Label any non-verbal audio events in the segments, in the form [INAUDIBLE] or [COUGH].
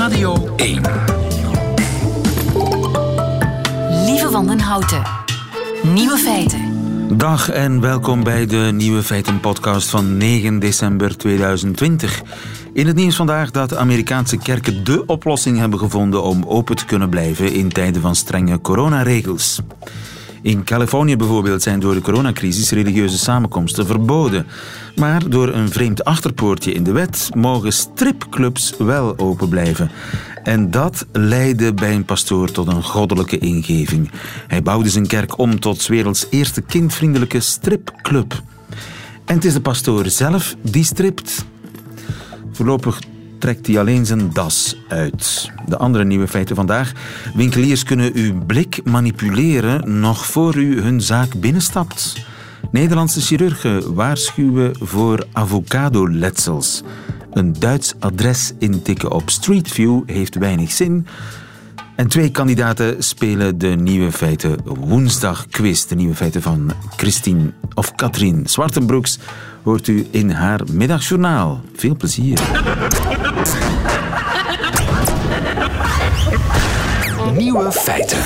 Radio 1. Lieve Wandenhouten. Nieuwe feiten. Dag en welkom bij de Nieuwe Feiten podcast van 9 december 2020. In het nieuws vandaag dat Amerikaanse kerken de oplossing hebben gevonden om open te kunnen blijven in tijden van strenge coronaregels. In Californië bijvoorbeeld zijn door de coronacrisis religieuze samenkomsten verboden. Maar door een vreemd achterpoortje in de wet mogen stripclubs wel open blijven. En dat leidde bij een pastoor tot een goddelijke ingeving. Hij bouwde zijn kerk om tot werelds eerste kindvriendelijke stripclub. En het is de pastoor zelf die stript. Voorlopig trekt hij alleen zijn das uit. De andere nieuwe feiten vandaag. Winkeliers kunnen uw blik manipuleren nog voor u hun zaak binnenstapt. Nederlandse chirurgen waarschuwen voor avocadoletsels. Een Duits adres intikken op Street View heeft weinig zin. En twee kandidaten spelen de nieuwe feiten woensdag quiz. De nieuwe feiten van Christine of Katrien Zwartenbroeks hoort u in haar middagjournaal. Veel plezier. Nieuwe feiten.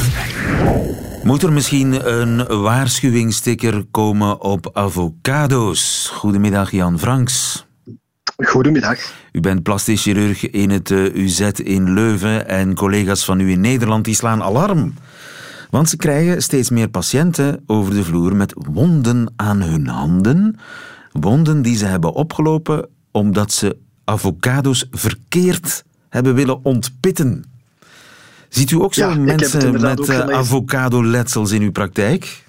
Moet er misschien een waarschuwingssticker komen op avocado's? Goedemiddag, Jan Franks. Goedemiddag. U bent plastisch chirurg in het eh, UZ in Leuven en collega's van u in Nederland die slaan alarm. Want ze krijgen steeds meer patiënten over de vloer met wonden aan hun handen. Wonden die ze hebben opgelopen omdat ze avocado's verkeerd hebben willen ontpitten. Ziet u ook zo Ja, mensen met eh, avocadoletsels in uw praktijk?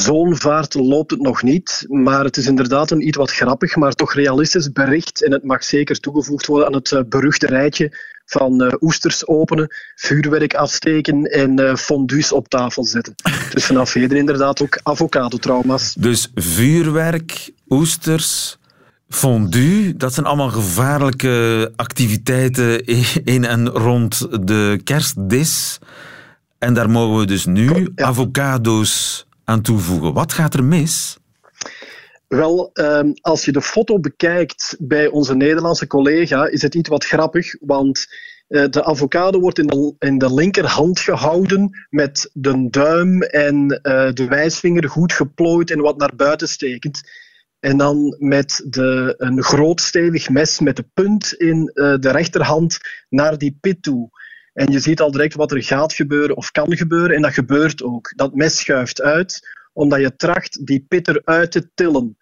Zo'n vaart loopt het nog niet, maar het is inderdaad een iets wat grappig, maar toch realistisch bericht. En het mag zeker toegevoegd worden aan het eh, beruchte rijtje van eh, oesters openen, vuurwerk afsteken en eh, fondues op tafel zetten. Dus vanaf heden inderdaad ook avocadotrauma's. Dus vuurwerk, oesters, fondue, dat zijn allemaal gevaarlijke activiteiten in en rond de kerstdis. En daar mogen we dus nu Ja. avocado's toevoegen. Wat gaat er mis? Wel, ehm, als je de foto bekijkt bij onze Nederlandse collega, is het iets wat grappig, want eh, de avocado wordt in de, in de linkerhand gehouden met de duim en eh, de wijsvinger goed geplooid en wat naar buiten stekend. En dan met de, een groot stevig mes met de punt in eh, de rechterhand naar die pit toe. En je ziet al direct wat er gaat gebeuren of kan gebeuren. En dat gebeurt ook. Dat mes schuift uit, omdat je tracht die pit eruit te tillen.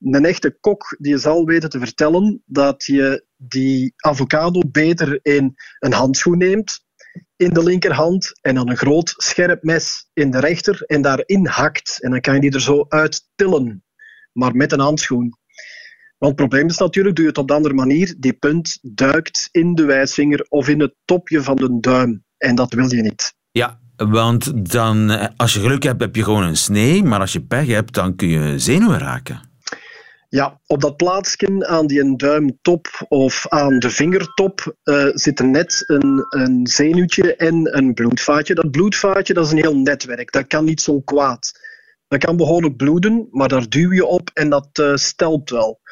Een echte kok die zal weten te vertellen dat je die avocado beter in een handschoen neemt, in de linkerhand, en dan een groot scherp mes in de rechter, en daarin hakt. En dan kan je die er zo uit tillen, maar met een handschoen. Want het probleem is natuurlijk, doe je het op de andere manier, die punt duikt in de wijsvinger of in het topje van de duim. En dat wil je niet. Ja, want dan, eh, als je geluk hebt, heb je gewoon een snee. Maar als je pech hebt, dan kun je zenuwen raken. Ja, op dat plaatsje aan die duimtop of aan de vingertop eh, zit er net een, een zenuwtje en een bloedvaatje. Dat bloedvaatje dat is een heel netwerk, dat kan niet zo kwaad. Dat kan behoorlijk bloeden, maar daar duw je op en dat eh, stelpt wel.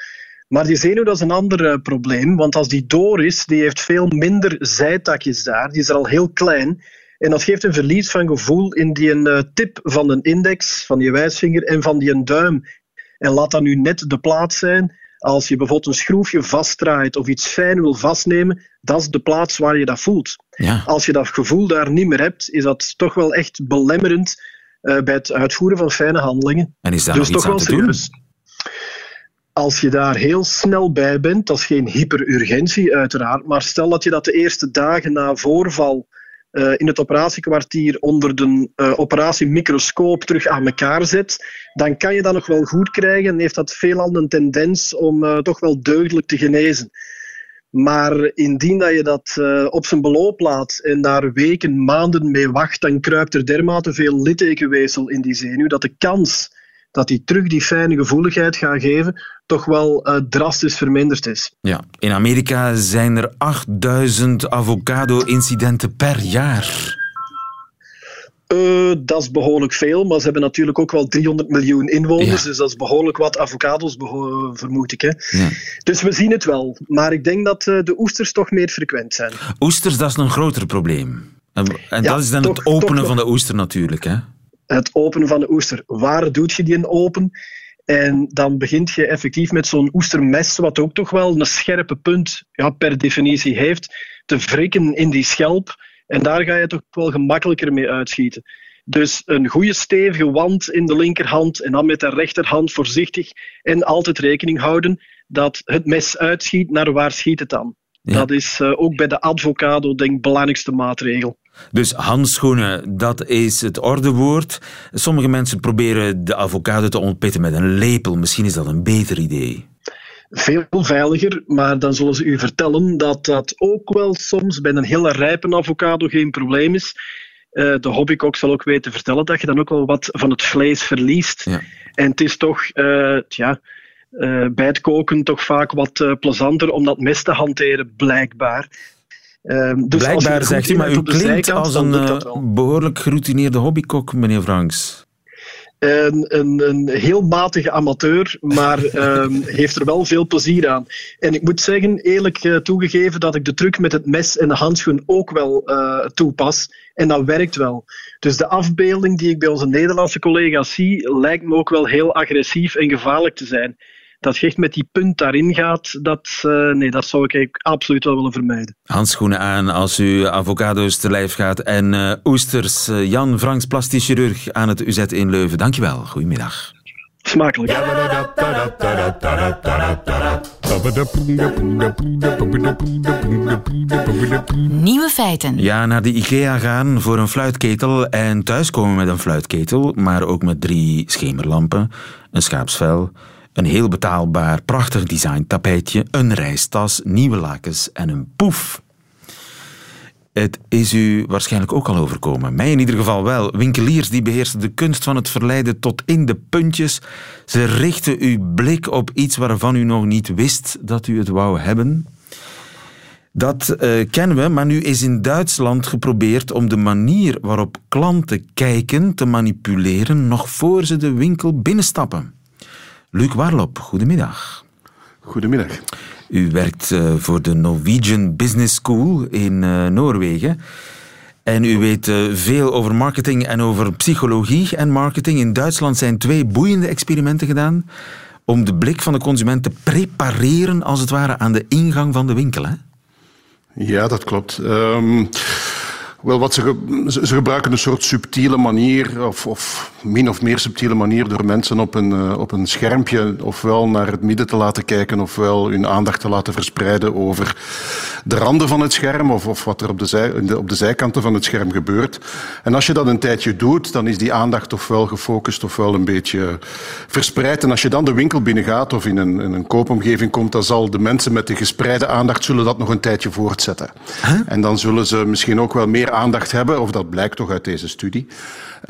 Maar die zenuw dat is een ander eh, probleem, want als die door is, die heeft veel minder zijtakjes daar, die is er al heel klein. En dat geeft een verlies van gevoel in die eh, tip van een index, van die wijsvinger en van die duim. En laat dat nu net de plaats zijn. Als je bijvoorbeeld een schroefje vastdraait of iets fijn wil vastnemen, dat is de plaats waar je dat voelt. Ja. Als je dat gevoel daar niet meer hebt, is dat toch wel echt belemmerend eh, bij het uitvoeren van fijne handelingen. En is daar dus toch iets wel aan te doen? Als je daar heel snel bij bent, dat is geen hyperurgentie uiteraard, maar stel dat je dat de eerste dagen na voorval eh, in het operatiekwartier onder de eh, operatiemicroscoop terug aan elkaar zet, dan kan je dat nog wel goed krijgen en heeft dat veelal een tendens om eh, toch wel deugdelijk te genezen. Maar indien dat je dat op zijn beloop laat en daar weken, maanden mee wacht, dan kruipt er dermate veel littekenweefsel in die zenuw dat de kans dat die terug die fijne gevoeligheid gaat geven, toch wel eh, drastisch verminderd is. Ja, in Amerika zijn er 8000 avocado-incidenten per jaar. Uh, dat is behoorlijk veel, maar ze hebben natuurlijk ook wel 300 miljoen inwoners, dus dat is behoorlijk wat avocados, vermoed ik. Hè. Ja. Dus we zien het wel, maar ik denk dat uh, de oesters toch meer frequent zijn. Oesters, dat is een groter probleem. En, en dat is dan het openen van de oester natuurlijk, hè? Het openen van de oester. Waar doet je die in open? En dan begint je effectief met zo'n oestermes, wat ook toch wel een scherpe punt ja, per definitie heeft, te wrikken in die schelp. En daar ga je toch wel gemakkelijker mee uitschieten. Dus een goede stevige wand in de linkerhand en dan met de rechterhand voorzichtig en altijd rekening houden dat het mes uitschiet naar waar schiet het dan. Dat is uh, ook bij de advocado denk ik belangrijkste maatregel. Dus handschoenen, dat is het ordewoord. Sommige mensen proberen de avocado te ontpitten met een lepel. Misschien is dat een beter idee. Veel veiliger, maar dan zullen ze u vertellen dat dat ook wel soms bij een hele rijpe avocado geen probleem is. Uh, de hobbykok zal ook weten vertellen dat je dan ook wel wat van het vlees verliest. Ja. En het is toch, uh, tja, uh, bij het koken toch vaak wat plezanter om dat mes te hanteren, blijkbaar. Um, dus Blijkbaar zegt u, maar u klinkt als een uh, behoorlijk geroutineerde hobbykok, meneer Franks. Een, een, een, heel matige amateur, maar um, [LAUGHS] heeft er wel veel plezier aan. En ik moet zeggen, eerlijk uh, toegegeven, dat ik de truc met het mes en de handschoen ook wel uh, toepas. En dat werkt wel. Dus de afbeelding die ik bij onze Nederlandse collega's zie, lijkt me ook wel heel agressief en gevaarlijk te zijn dat je echt met die punt daarin gaat, dat, uh, nee, dat zou ik absoluut wel willen vermijden. Handschoenen aan als u avocado's te lijf gaat. En uh, oesters, uh, Jan Franks, plastisch chirurg aan het UZ in Leuven. Dankjewel, goedemiddag. Smakelijk. Nieuwe feiten. Ja, naar de IKEA gaan voor een fluitketel en thuiskomen met een fluitketel, maar ook met drie schemerlampen, een schaapsvel, een heel betaalbaar, prachtig design tapijtje, een reistas, nieuwe lakens en een poef. Het is u waarschijnlijk ook al overkomen. Mij in ieder geval wel. Winkeliers die beheersen de kunst van het verleiden tot in de puntjes. Ze richten uw blik op iets waarvan u nog niet wist dat u het wou hebben. Dat uh, kennen we, maar nu is in Duitsland geprobeerd om de manier waarop klanten kijken te manipuleren nog voor ze de winkel binnenstappen. Luc Warlop, goedemiddag. Goedemiddag. U werkt uh, voor de Norwegian Business School in uh, Noorwegen. En u weet uh, veel over marketing en over psychologie en marketing. In Duitsland zijn twee boeiende experimenten gedaan om de blik van de consument te prepareren, als het ware, aan de ingang van de winkel. Hè? Ja, dat klopt. Um, wel, wat ze, ze gebruiken een soort subtiele manier, of, of, min of meer subtiele manier, door mensen op een, uh, op een schermpje ofwel naar het midden te laten kijken, ofwel hun aandacht te laten verspreiden over de randen van het scherm, of, of wat er op de, zij, op de zijkanten van het scherm gebeurt. En als je dat een tijdje doet, dan is die aandacht ofwel gefocust, ofwel een beetje verspreid. En als je dan de winkel binnengaat of in een, in een koopomgeving komt, dan zal de mensen met de gespreide aandacht zullen dat nog een tijdje voortzetten. Huh? En dan zullen ze misschien ook wel meer aandacht hebben, of dat blijkt toch uit deze studie,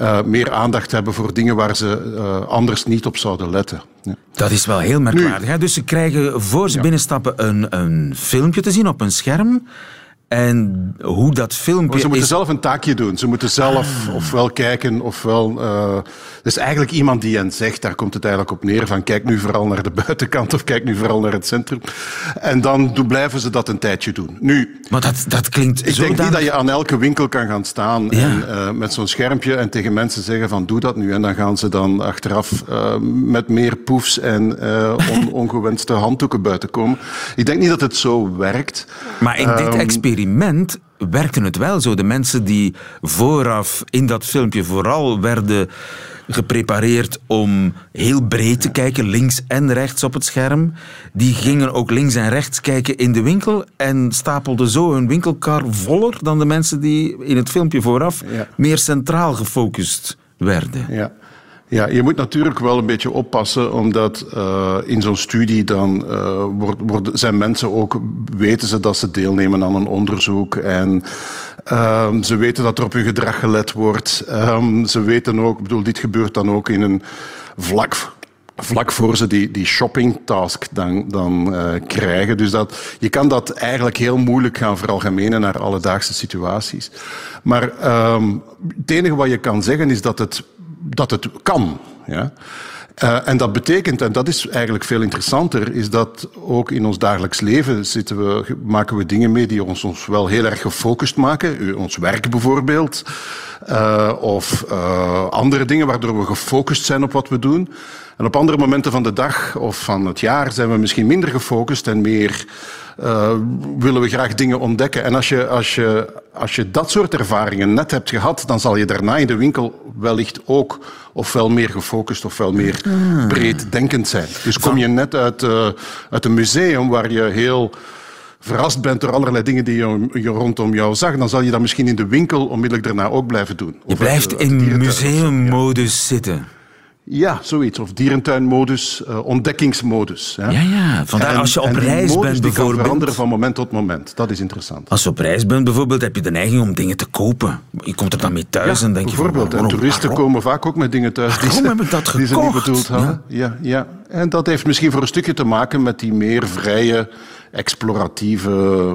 uh, meer aandacht hebben voor dingen waar ze uh, anders niet op zouden letten. Ja. Dat is wel heel merkwaardig. Hè? Dus ze krijgen voor ze ja. binnenstappen een, een filmpje te zien op een scherm. En hoe dat filmpje. Maar ze moeten is... zelf een taakje doen. Ze moeten zelf ah. ofwel kijken ofwel. Uh, dus eigenlijk iemand die hen zegt, daar komt het eigenlijk op neer: van kijk nu vooral naar de [LAUGHS] buitenkant of kijk nu vooral naar het centrum. En dan blijven ze dat een tijdje doen. Nu. Maar dat, dat klinkt. Ik denk niet dat je aan elke winkel kan gaan staan ja. en, uh, met zo'n schermpje en tegen mensen zeggen: van doe dat nu. En dan gaan ze dan achteraf uh, met meer poefs en on, [LAUGHS] ongewenste handdoeken buiten komen. Ik denk niet dat het zo werkt. Maar in dit um, experiment experiment werkte het wel zo. De mensen die vooraf in dat filmpje vooral werden geprepareerd om heel breed te kijken, links en rechts op het scherm. Die gingen ook links en rechts kijken in de winkel en stapelden zo hun winkelkar voller dan de mensen die in het filmpje vooraf ja. meer centraal gefocust werden. Ja. Ja, je moet natuurlijk wel een beetje oppassen, omdat uh, in zo'n studie dan uh, zijn mensen ook, weten ze dat ze deelnemen aan een onderzoek en um, ze weten dat er op hun gedrag gelet wordt. Um, ze weten ook, bedoel, dit gebeurt dan ook in een vlak vlak voor ze die, die shoppingtask dan, dan uh, krijgen. Dus dat, je kan dat eigenlijk heel moeilijk gaan veralgemenen naar alledaagse situaties. Maar um, het enige wat je kan zeggen is dat het, dat het kan. Ja? Uh, en dat betekent, en dat is eigenlijk veel interessanter, is dat ook in ons dagelijks leven zitten we, maken we dingen mee die ons, ons wel heel erg gefocust maken. Ons werk bijvoorbeeld. Uh, of uh, andere dingen waardoor we gefocust zijn op wat we doen. En op andere momenten van de dag of van het jaar zijn we misschien minder gefocust en meer uh, willen we graag dingen ontdekken. En als je, als, je, als je dat soort ervaringen net hebt gehad, dan zal je daarna in de winkel wellicht ook ofwel meer gefocust ofwel meer hmm. breed denkend zijn. Dus kom je net uit, uh, uit een museum waar je heel verrast bent door allerlei dingen die je, je, rondom jou zag, dan zal je dat misschien in de winkel onmiddellijk daarna ook blijven doen. Je blijft in museummodus zitten. Ja, zoiets. Of dierentuinmodus, uh, ontdekkingsmodus. Ja, ja. Vandaar als je op reis bent bijvoorbeeld... kan veranderen van moment tot moment. Dat is interessant. Als je op reis bent bijvoorbeeld, heb je de neiging om dingen te kopen. Je komt er dan mee thuis en denk je... Bijvoorbeeld. en toeristen komen vaak ook met dingen thuis die ze, heb ik dat gekocht? die ze niet bedoeld hadden. Ja? ja, ja. En dat heeft misschien voor een stukje te maken met die meer vrije exploratieve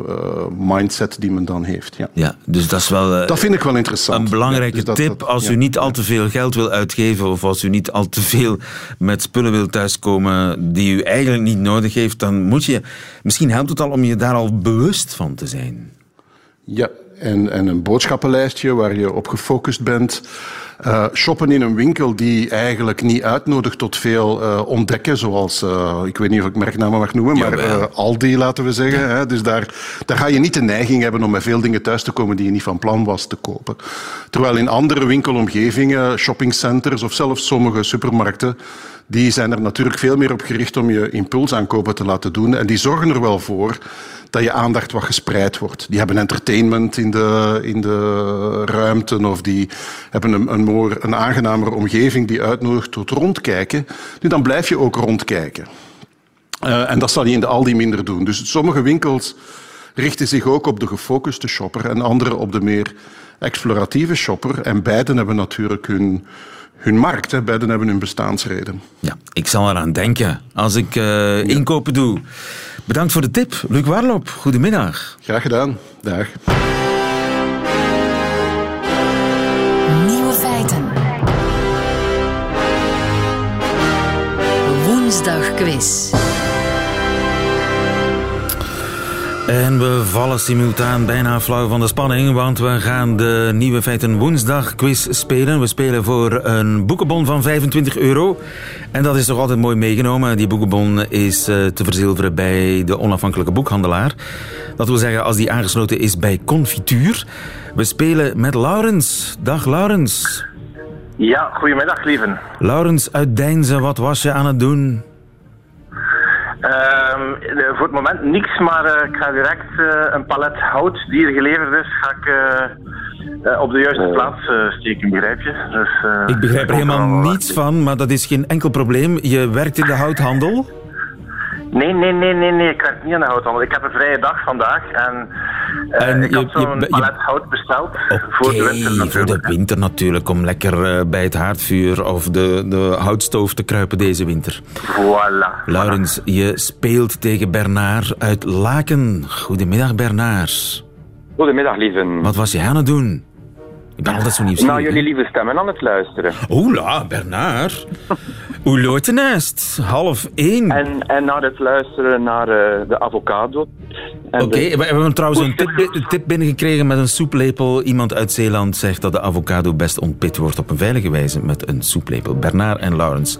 uh, mindset die men dan heeft. Ja. ja, dus dat is wel... Uh, dat vind ik wel interessant. Een belangrijke dus tip als u niet al te veel geld wil uitgeven of als u niet al te veel met spullen wil thuiskomen die u eigenlijk niet nodig heeft, dan moet je... Misschien helpt het al om je daar al bewust van te zijn. Ja, en, en een boodschappenlijstje waar je op gefocust bent. Uh, shoppen in een winkel die eigenlijk niet uitnodigt tot veel uh, ontdekken, zoals, uh, ik weet niet of ik merknamen mag noemen, maar Aldi laten we zeggen. Ja. Hè? Dus daar, daar ga je niet de neiging hebben om met veel dingen thuis te komen die je niet van plan was te kopen. Terwijl in andere winkelomgevingen, shoppingcenters of zelfs sommige supermarkten, die zijn er natuurlijk veel meer op gericht om je impulsaankopen te laten doen. En die zorgen er wel voor dat je aandacht wat gespreid wordt. Die hebben entertainment in de, in de ruimten of die hebben een, een, een aangenamer omgeving die uitnodigt tot rondkijken. Nu, dan blijf je ook rondkijken. Uh, en dat zal je in de Aldi minder doen. Dus sommige winkels richten zich ook op de gefocuste shopper en andere op de meer exploratieve shopper. En beiden hebben natuurlijk hun, hun markt, hè. beiden hebben hun bestaansreden. Ja, ik zal eraan denken als ik uh, inkopen doe. Bedankt voor de tip, Luc Warlop. Goedemiddag. Graag gedaan. Dag. Quiz. En we vallen simultaan bijna flauw van de spanning, want we gaan de Nieuwe Feiten Woensdag quiz spelen. We spelen voor een boekenbon van 25 euro. En dat is toch altijd mooi meegenomen. Die boekenbon is uh, te verzilveren bij de onafhankelijke boekhandelaar. Dat wil zeggen als die aangesloten is bij Confituur. We spelen met Laurens. Dag Laurens. Ja, goedemiddag lieven. Laurens uit Deinzen, wat was je aan het doen? Um, voor het moment niks, maar uh, ik ga direct uh, een palet hout die er geleverd is, ga ik uh, op de juiste plaats steken, begrijp je? Dus, ik begrijp er helemaal niets van, maar dat is geen enkel probleem. Je werkt in de houthandel? Nee, nee, nee, nee, nee, ik werk niet aan de houthandel. Ik heb een vrije dag vandaag en, en ik je, had zo'n palet hout besteld voor de winter natuurlijk. voor de winter natuurlijk, om lekker uh, bij het haardvuur of de, de houtstoof te kruipen deze winter. Voilà. Laurens, je speelt tegen Bernard uit Laken. Goedemiddag Bernard. Goedemiddag lieven. Wat was je aan het doen? Ik ben altijd zo nieuwsgierig. Nou, jullie lieve stemmen aan het luisteren. Oela, Bernard. Hoe loopt het nest? Half één. En, en naar het luisteren naar uh, de avocado. Oké, we hebben trouwens een tip, tip binnengekregen met een soeplepel. Iemand uit Zeeland zegt dat de avocado best ontpit wordt op een veilige wijze met een soeplepel. Bernard en Laurens.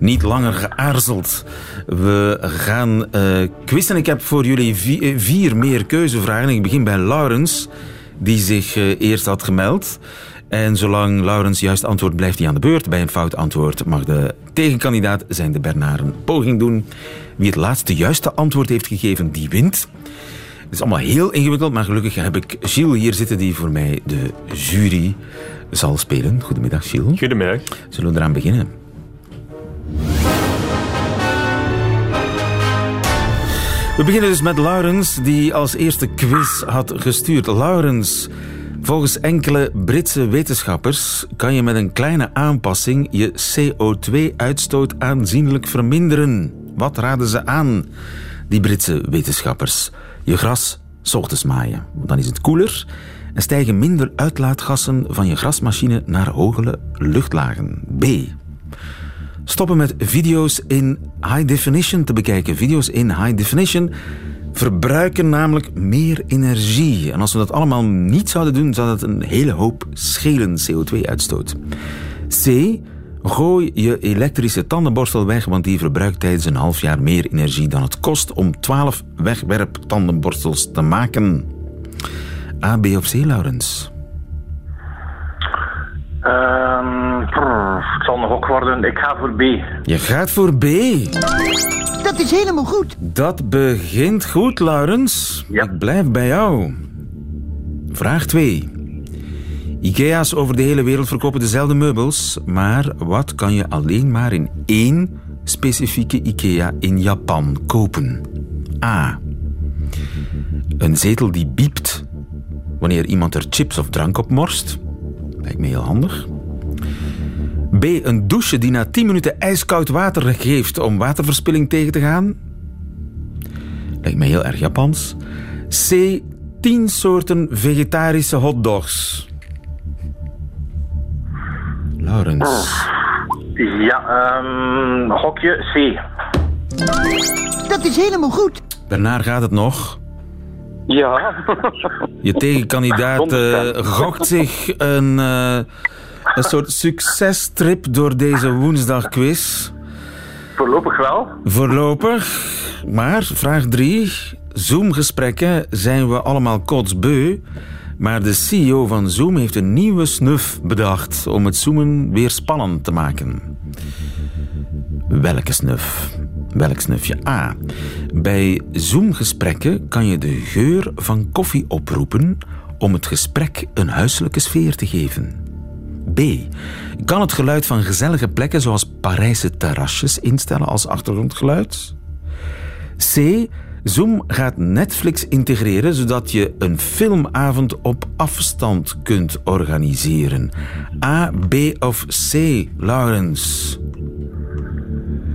Niet langer geaarzeld. We gaan uh, quizzen. Ik heb voor jullie vier, vier meer keuzevragen. Ik begin bij Laurens die zich uh, eerst had gemeld. En zolang Laurens juist antwoord blijft hij aan de beurt. Bij een fout antwoord mag de tegenkandidaat zijn de Bernard een poging doen. Wie het laatste juiste antwoord heeft gegeven, die wint. Het is allemaal heel ingewikkeld, maar gelukkig heb ik Gilles hier zitten die voor mij de jury zal spelen. Goedemiddag, Gilles. Goedemiddag. Zullen we eraan beginnen? We beginnen dus met Laurens, die als eerste quiz had gestuurd. Laurens, Volgens enkele Britse wetenschappers kan je met een kleine aanpassing je CO2-uitstoot aanzienlijk verminderen. Wat raden ze aan, die Britse wetenschappers? Je gras 's ochtends maaien, dan is het koeler en stijgen minder uitlaatgassen van je grasmachine naar hogere luchtlagen. B. Stoppen met video's in high definition te bekijken. Video's in high definition verbruiken namelijk meer energie. En als we dat allemaal niet zouden doen, zou dat een hele hoop schelen CO2-uitstoot. C. Gooi je elektrische tandenborstel weg, want die verbruikt tijdens een half jaar meer energie dan het kost om 12 wegwerptandenborstels te maken. A, B of C, Laurens? Prr, het zal nog ook worden. Ik ga voor B. Je gaat voor B. Dat is helemaal goed. Dat begint goed, Laurens. Ja. Ik blijf bij jou. Vraag 2. IKEA's over de hele wereld verkopen dezelfde meubels, maar wat kan je alleen maar in één specifieke IKEA in Japan kopen? A. Een zetel die biept wanneer iemand er chips of drank op morst. Lijkt me heel handig. B. Een douche die na 10 minuten ijskoud water geeft om waterverspilling tegen te gaan. Lijkt me heel erg Japans. C. 10 soorten vegetarische hotdogs. Laurens. Ja, ehm hokje C. Dat is helemaal goed. Bernard gaat het nog. Ja. Je tegenkandidaat eh, gokt zich een, eh, een soort successtrip door deze woensdagquiz. Voorlopig wel. Voorlopig. Maar, vraag 3. Zoom-gesprekken zijn we allemaal kotsbeu. Maar de CEO van Zoom heeft een nieuwe snuf bedacht om het zoomen weer spannend te maken. Welke snuf? Welk snufje? A. Bij Zoom-gesprekken kan je de geur van koffie oproepen om het gesprek een huiselijke sfeer te geven. B. Kan het geluid van gezellige plekken zoals Parijse terrasjes instellen als achtergrondgeluid? C. Zoom gaat Netflix integreren zodat je een filmavond op afstand kunt organiseren. A, B of C, Laurens?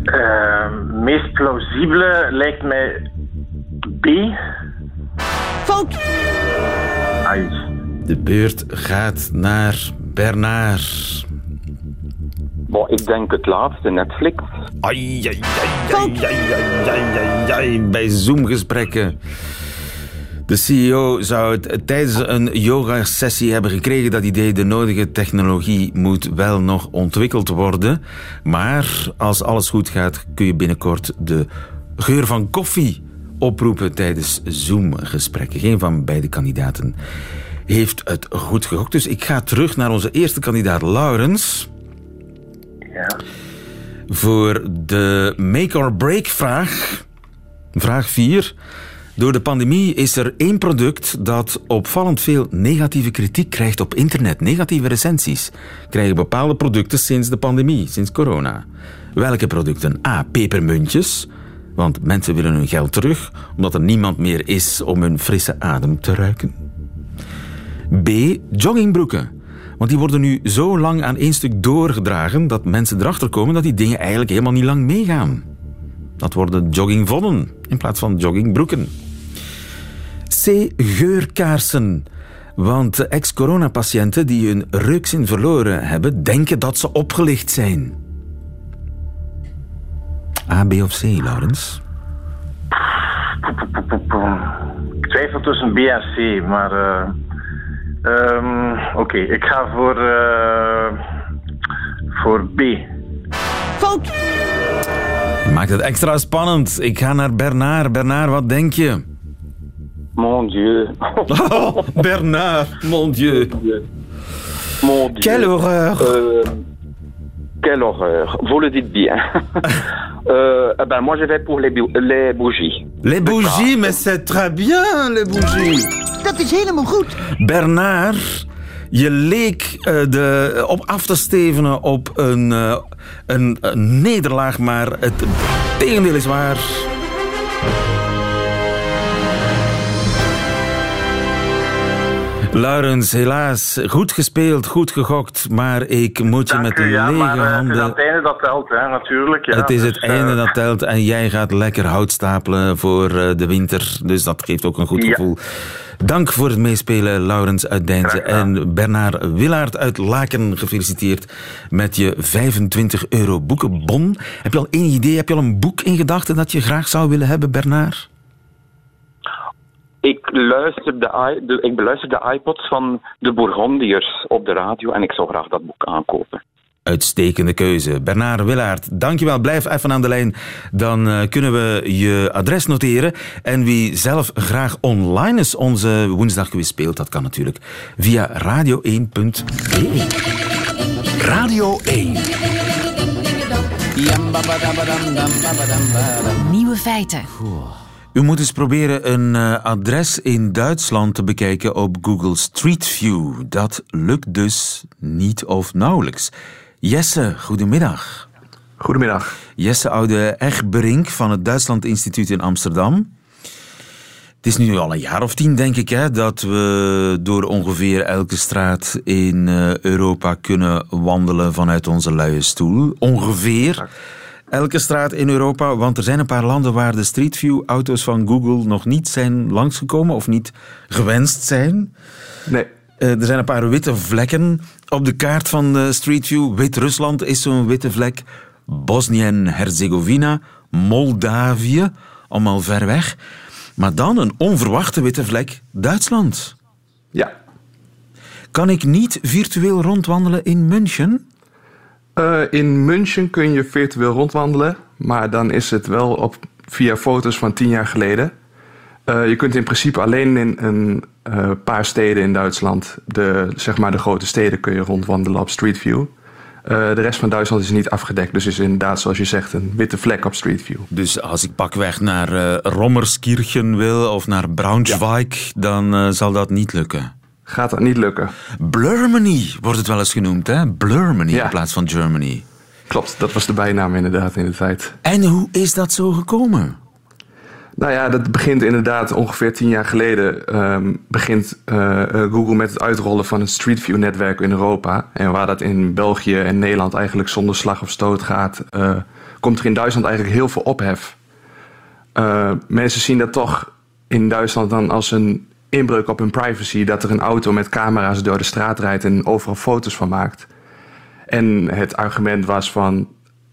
Ehm, meest plausibele lijkt mij B. Fout. De beurt gaat naar Bernard. Bon, ik denk het laatste, Netflix. Ai, ai, ai, ai, ai, bij Zoom-gesprekken. De CEO zou het tijdens een yoga-sessie hebben gekregen dat idee. De nodige technologie moet wel nog ontwikkeld worden. Maar als alles goed gaat, kun je binnenkort de geur van koffie oproepen tijdens Zoom-gesprekken. Geen van beide kandidaten heeft het goed gegokt. Dus ik ga terug naar onze eerste kandidaat, Laurens. Ja. Voor de make-or-break vraag. Vraag 4. Door de pandemie is er één product dat opvallend veel negatieve kritiek krijgt op internet. Negatieve recensies krijgen bepaalde producten sinds de pandemie, sinds corona. Welke producten? A. Pepermuntjes. Want mensen willen hun geld terug, omdat er niemand meer is om hun frisse adem te ruiken. B. Joggingbroeken. Want die worden nu zo lang aan één stuk doorgedragen dat mensen erachter komen dat die dingen eigenlijk helemaal niet lang meegaan. Dat worden joggingvodden in plaats van joggingbroeken. C. Geurkaarsen. Want ex-coronapatiënten die hun reukzin verloren hebben, denken dat ze opgelicht zijn. A, B of C, Laurens? Ik twijfel tussen B en C, maar... eh, ehm, Oké, ik ga voor... eh, voor B. Fout. Maakt het extra spannend. Ik ga naar Bernard. Bernard, wat denk je? Mon dieu. Oh, Bernard, mon dieu. Mon dieu. Quelle horreur. Euh, quelle horreur. Vous le dites bien. [LAUGHS] euh, eh ben, moi, je vais pour les, les bougies. Les bougies, mais c'est très bien, les bougies. Dat is helemaal goed. Bernard, je leek eh, de, op af te stevenen op een, eh, een, een nederlaag, maar het tegendeel is waar. Laurens, helaas, goed gespeeld, goed gegokt, maar ik moet je Dank met u, ja, lege maar eh, het is handen... het einde dat telt, hè, natuurlijk. Ja. het is het Dus, eh, einde dat telt en jij gaat lekker hout stapelen voor eh, de winter. Dus dat geeft ook een goed Ja. gevoel. Dank voor het meespelen, Laurens uit Deinze. En Bernard Willaert uit Laken, gefeliciteerd met je 25 euro boekenbon. Heb je al één idee, heb je al een boek in gedachten dat je graag zou willen hebben, Bernard? Ik, luister de, ik beluister de iPods van de Bourgondiërs op de radio en ik zou graag dat boek aankopen. Uitstekende keuze. Bernard Willaert, dankjewel. Blijf even aan de lijn. Dan eh, kunnen we je adres noteren. En wie zelf graag online is onze woensdagquiz speelt, dat kan natuurlijk via radio1.be. Radio 1. Nieuwe feiten. U moet eens proberen een eh, adres in Duitsland te bekijken op Google Street View. Dat lukt dus niet of nauwelijks. Jesse, goedemiddag. Goedemiddag. Jesse Oude Egberink van het Duitsland Instituut in Amsterdam. Het is nu al een jaar of tien, denk ik, hè, dat we door ongeveer elke straat in eh, Europa kunnen wandelen vanuit onze luie stoel. Ongeveer elke straat in Europa, want er zijn een paar landen waar de Street View auto's van Google nog niet zijn langsgekomen of niet gewenst zijn. Nee, Eh, er zijn een paar witte vlekken op de kaart van de Street View. Wit-Rusland is zo'n witte vlek. Bosnië en Herzegovina, Moldavië, allemaal ver weg. Maar dan een onverwachte witte vlek, Duitsland. ja. Kan ik niet virtueel rondwandelen in München? Eh, in München kun je virtueel rondwandelen, maar dan is het wel op, via foto's van tien jaar geleden. Eh, je kunt in principe alleen in een eh, paar steden in Duitsland, de, zeg maar de grote steden, kun je rondwandelen op Street View. De rest van Duitsland is niet afgedekt, dus is inderdaad, zoals je zegt, een witte vlek op Street View. Dus als ik pakweg naar Rommerskirchen wil of naar Braunschweig, dan zal dat niet lukken. Gaat dat niet lukken? Blurmany wordt het wel eens genoemd, hè? Blurmany Ja. in plaats van Germany. Klopt, dat was de bijnaam inderdaad in de tijd. En hoe is dat zo gekomen? Nou ja, dat begint inderdaad ongeveer tien jaar geleden. ehm, begint eh, eh, Google met het uitrollen van het Street View netwerk in Europa. En waar dat in België en Nederland eigenlijk zonder slag of stoot gaat, eh, komt er in Duitsland eigenlijk heel veel ophef. Mensen zien dat toch in Duitsland dan als een inbreuk op hun privacy. Dat er een auto met camera's door de straat rijdt en overal foto's van maakt. En het argument was van,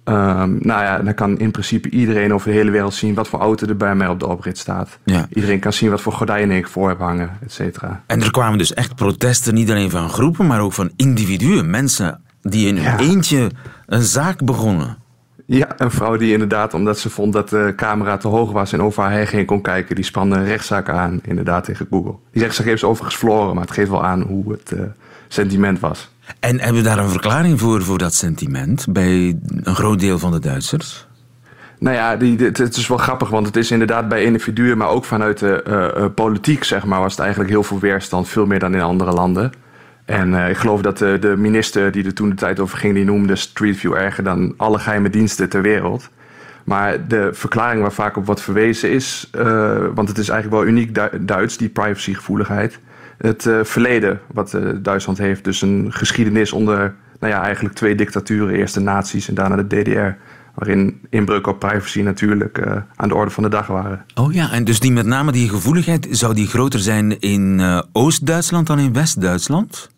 ehm, nou ja, dan kan in principe iedereen over de hele wereld zien wat voor auto er bij mij op de oprit staat. Ja. Iedereen kan zien wat voor gordijnen ik voor heb hangen, et cetera. En er kwamen dus echt protesten, niet alleen van groepen, maar ook van individuen. Mensen die in hun Ja. eentje een zaak begonnen. Ja, een vrouw die inderdaad, omdat ze vond dat de camera te hoog was en over haar heen kon kijken, die spande een rechtszaak aan, inderdaad, tegen Google. Die rechtszaak heeft ze overigens verloren, maar het geeft wel aan hoe het eh, sentiment was. En hebben we daar een verklaring voor, voor dat sentiment bij een groot deel van de Duitsers? Nou ja, die, het, het is wel grappig, want het is inderdaad bij individuen, maar ook vanuit de eh, eh, politiek, zeg maar, was het eigenlijk heel veel weerstand, veel meer dan in andere landen. En eh, ik geloof dat de, de minister die er toen de tijd over ging, die noemde Street View erger dan alle geheime diensten ter wereld. Maar de verklaring waar vaak op wordt verwezen is, eh, want het is eigenlijk wel uniek Du- Duits, die privacygevoeligheid. Het eh, verleden wat eh, Duitsland heeft, dus een geschiedenis onder, nou ja, eigenlijk twee dictaturen. Eerst de nazi's en daarna de DDR. Waarin inbreuk op privacy natuurlijk eh, aan de orde van de dag waren. Oh ja, en dus die met name die gevoeligheid, zou die groter zijn in eh, Oost-Duitsland dan in West-Duitsland?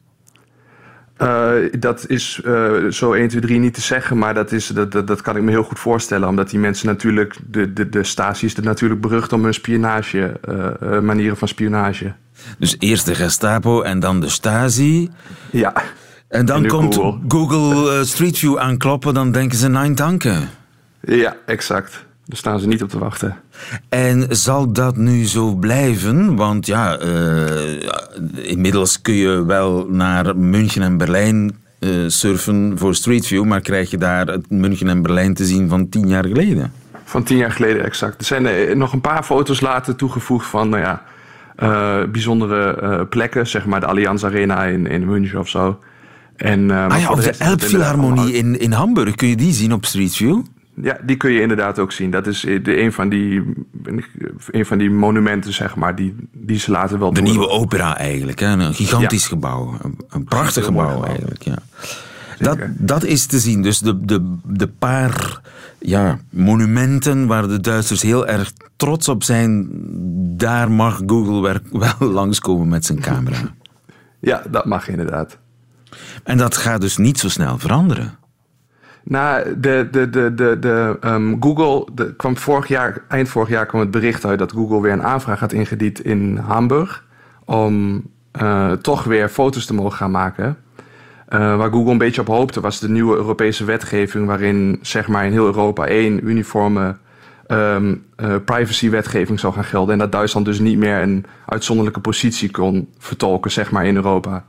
Eh, dat is eh, zo 1, 2, 3 niet te zeggen, maar dat, is, dat, dat, dat kan ik me heel goed voorstellen. Omdat die mensen natuurlijk, de, de, de Stasi is er natuurlijk berucht om hun spionage, eh, manieren van spionage. Dus eerst de Gestapo en dan de Stasi. Ja, En dan En komt Google. Google, Street View aankloppen, dan denken ze nein danken. ja, exact. Daar staan ze niet op te wachten. En zal dat nu zo blijven? Want ja, eh, inmiddels kun je wel naar München en Berlijn eh, surfen voor Street View, maar krijg je daar het München en Berlijn te zien van tien jaar geleden? Van tien jaar geleden exact. Er zijn eh, nog een paar foto's later toegevoegd van, nou ja, bijzondere plekken. Zeg maar de Allianz Arena in, in München of zo. En, Ah ja, of de Elbphilharmonie in, in Hamburg, kun je die zien op Street View? Ja, die kun je inderdaad ook zien. Dat is de, een, van die, een van die monumenten, zeg maar, die, die ze laten wel De nieuwe opera eigenlijk, hè? een gigantisch gebouw. Een, een prachtig gebouw eigenlijk, ja. Dat, dat is te zien. Dus de, de, de paar ja, monumenten waar de Duitsers heel erg trots op zijn, daar mag Google wel [LAUGHS] langskomen met zijn camera. Ja, dat mag inderdaad. En dat gaat dus niet zo snel veranderen. Nou, de, de, de, de, de, um, Google kwam vorig jaar, eind vorig jaar kwam het bericht uit dat Google weer een aanvraag had ingediend in Hamburg. Om uh, toch weer foto's te mogen gaan maken. Uh, waar Google een beetje op hoopte was de nieuwe Europese wetgeving, waarin zeg maar in heel Europa één uniforme um, privacy-wetgeving zou gaan gelden. En dat Duitsland dus niet meer een uitzonderlijke positie kon vertolken, zeg maar, in Europa.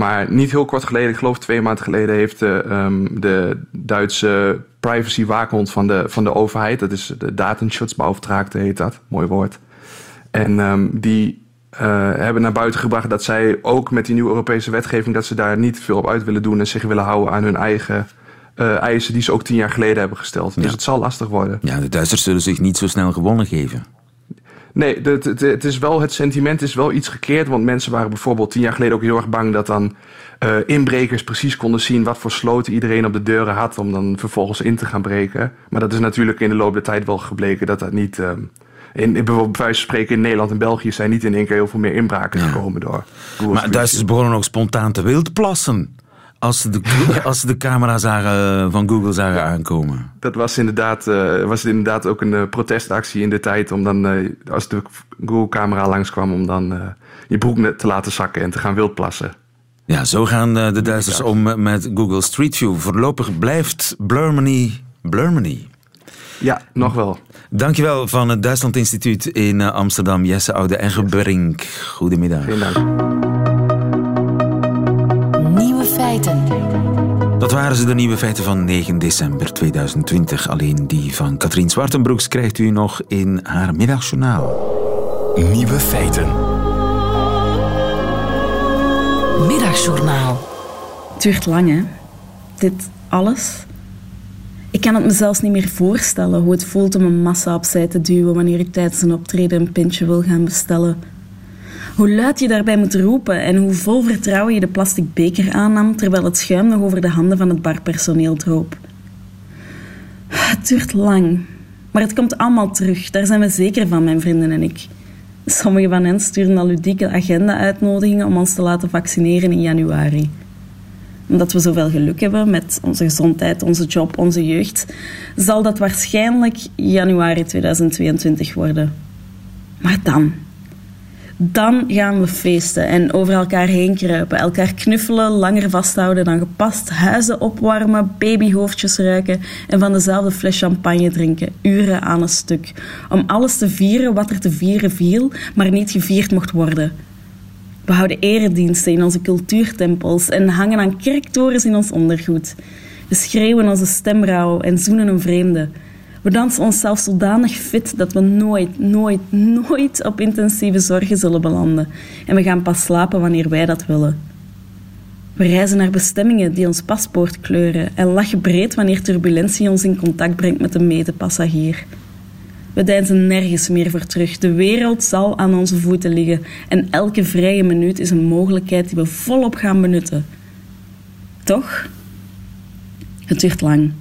Maar niet heel kort geleden, ik geloof twee maanden geleden, heeft de, um, de Duitse privacy-waakhond van de, van de overheid, dat is de Datenschutzbeauftragte heet dat, mooi woord. En um, die uh, hebben naar buiten gebracht dat zij ook met die nieuwe Europese wetgeving, dat ze daar niet veel op uit willen doen en zich willen houden aan hun eigen uh, eisen die ze ook tien jaar geleden hebben gesteld. Dus het zal lastig worden. Ja, de Duitsers zullen zich niet zo snel gewonnen geven. Nee, het, het, het, is wel, het sentiment is wel iets gekeerd. Want mensen waren bijvoorbeeld tien jaar geleden ook heel erg bang dat dan uh, inbrekers precies konden zien wat voor sloten iedereen op de deuren had. Om dan vervolgens in te gaan breken. Maar dat is natuurlijk in de loop der tijd wel gebleken dat dat niet. Uh, in, bijvoorbeeld bij wijze van spreken in Nederland en België zijn niet in één keer heel veel meer inbraken gekomen door. Maar Duitsers begonnen nog spontaan te wildplassen als ze de, [LAUGHS] als de camera zagen, van Google zagen aankomen. Dat was inderdaad, uh, was inderdaad ook een uh, protestactie in de tijd om dan, uh, als de Google-camera langskwam, om dan je broek te laten zakken en te gaan wildplassen. Ja, zo gaan de Duitsers om met Google Street View. Voorlopig blijft Blurmany Blurmany. Ja, nog wel. Dankjewel van het Duitsland Instituut in Amsterdam, Jesse Oude en Gebrink. Goedemiddag. Geen dank. Dat waren ze de nieuwe feiten van 9 december 2020. Alleen die van Katrien Zwartenbroeks krijgt u nog in haar middagjournaal. Nieuwe feiten. Middagjournaal. Het duurt lang, hè? Dit alles. Ik kan het me zelfs niet meer voorstellen hoe het voelt om een massa opzij te duwen wanneer ik tijdens een optreden een pintje wil gaan bestellen hoe luid je daarbij moet roepen en hoe vol vertrouwen je de plastic beker aannam terwijl het schuim nog over de handen van het barpersoneel droop. Het duurt lang, maar het komt allemaal terug. Daar zijn we zeker van, mijn vrienden en ik. Sommige van hen sturen al ludieke agenda-uitnodigingen om ons te laten vaccineren in januari. Omdat we zoveel geluk hebben met onze gezondheid, onze job, onze jeugd, zal dat waarschijnlijk januari 2022 worden. Maar dan, dan gaan we feesten en over elkaar heen kruipen, elkaar knuffelen, langer vasthouden dan gepast, huizen opwarmen, babyhoofdjes ruiken en van dezelfde fles champagne drinken, uren aan een stuk. Om alles te vieren wat er te vieren viel, maar niet gevierd mocht worden. We houden erediensten in onze cultuurtempels en hangen aan kerktorens in ons ondergoed. We schreeuwen onze stemrouw en zoenen een vreemde. We dansen onszelf zodanig fit dat we nooit, nooit, nooit op intensieve zorgen zullen belanden. En we gaan pas slapen wanneer wij dat willen. We reizen naar bestemmingen die ons paspoort kleuren en lachen breed wanneer turbulentie ons in contact brengt met een medepassagier. We deinzen nergens meer voor terug. De wereld zal aan onze voeten liggen en elke vrije minuut is een mogelijkheid die we volop gaan benutten. Toch? Het duurt lang.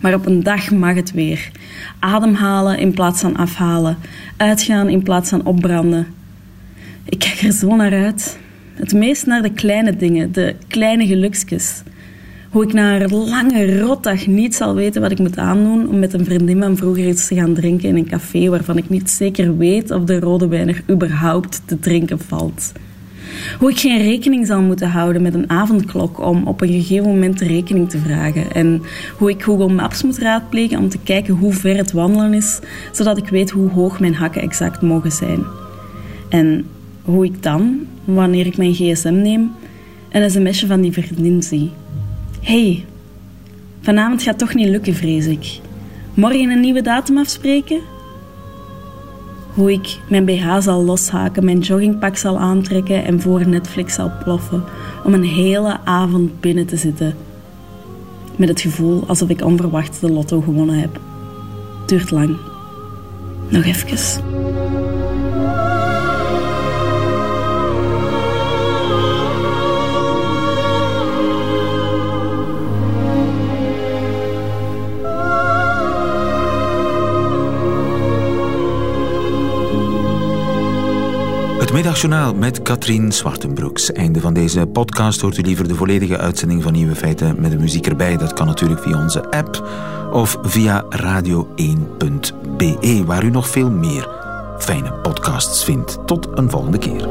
Maar op een dag mag het weer. Ademhalen in plaats van afhalen. Uitgaan in plaats van opbranden. Ik kijk er zo naar uit. Het meest naar de kleine dingen, de kleine geluksjes. Hoe ik na een lange rotdag niet zal weten wat ik moet aandoen om met een vriendin van vroeger iets te gaan drinken in een café waarvan ik niet zeker weet of de rode wijn er überhaupt te drinken valt. Hoe ik geen rekening zal moeten houden met een avondklok om op een gegeven moment rekening te vragen. En hoe ik Google Maps moet raadplegen om te kijken hoe ver het wandelen is, zodat ik weet hoe hoog mijn hakken exact mogen zijn. En hoe ik dan, wanneer ik mijn gsm neem, een sms'je van die vriendin zie. hey, vanavond gaat toch niet lukken, vrees ik. Morgen een nieuwe datum afspreken? Hoe ik mijn BH zal loshaken, mijn joggingpak zal aantrekken en voor Netflix zal ploffen om een hele avond binnen te zitten. Met het gevoel alsof ik onverwacht de lotto gewonnen heb. Duurt lang. Nog even. Het middagjournaal met Katrien Zwartenbroeks. Einde van deze podcast. Hoort u liever de volledige uitzending van Nieuwe Feiten met de muziek erbij? Dat kan natuurlijk via onze app of via radio1.be, waar u nog veel meer fijne podcasts vindt. Tot een volgende keer.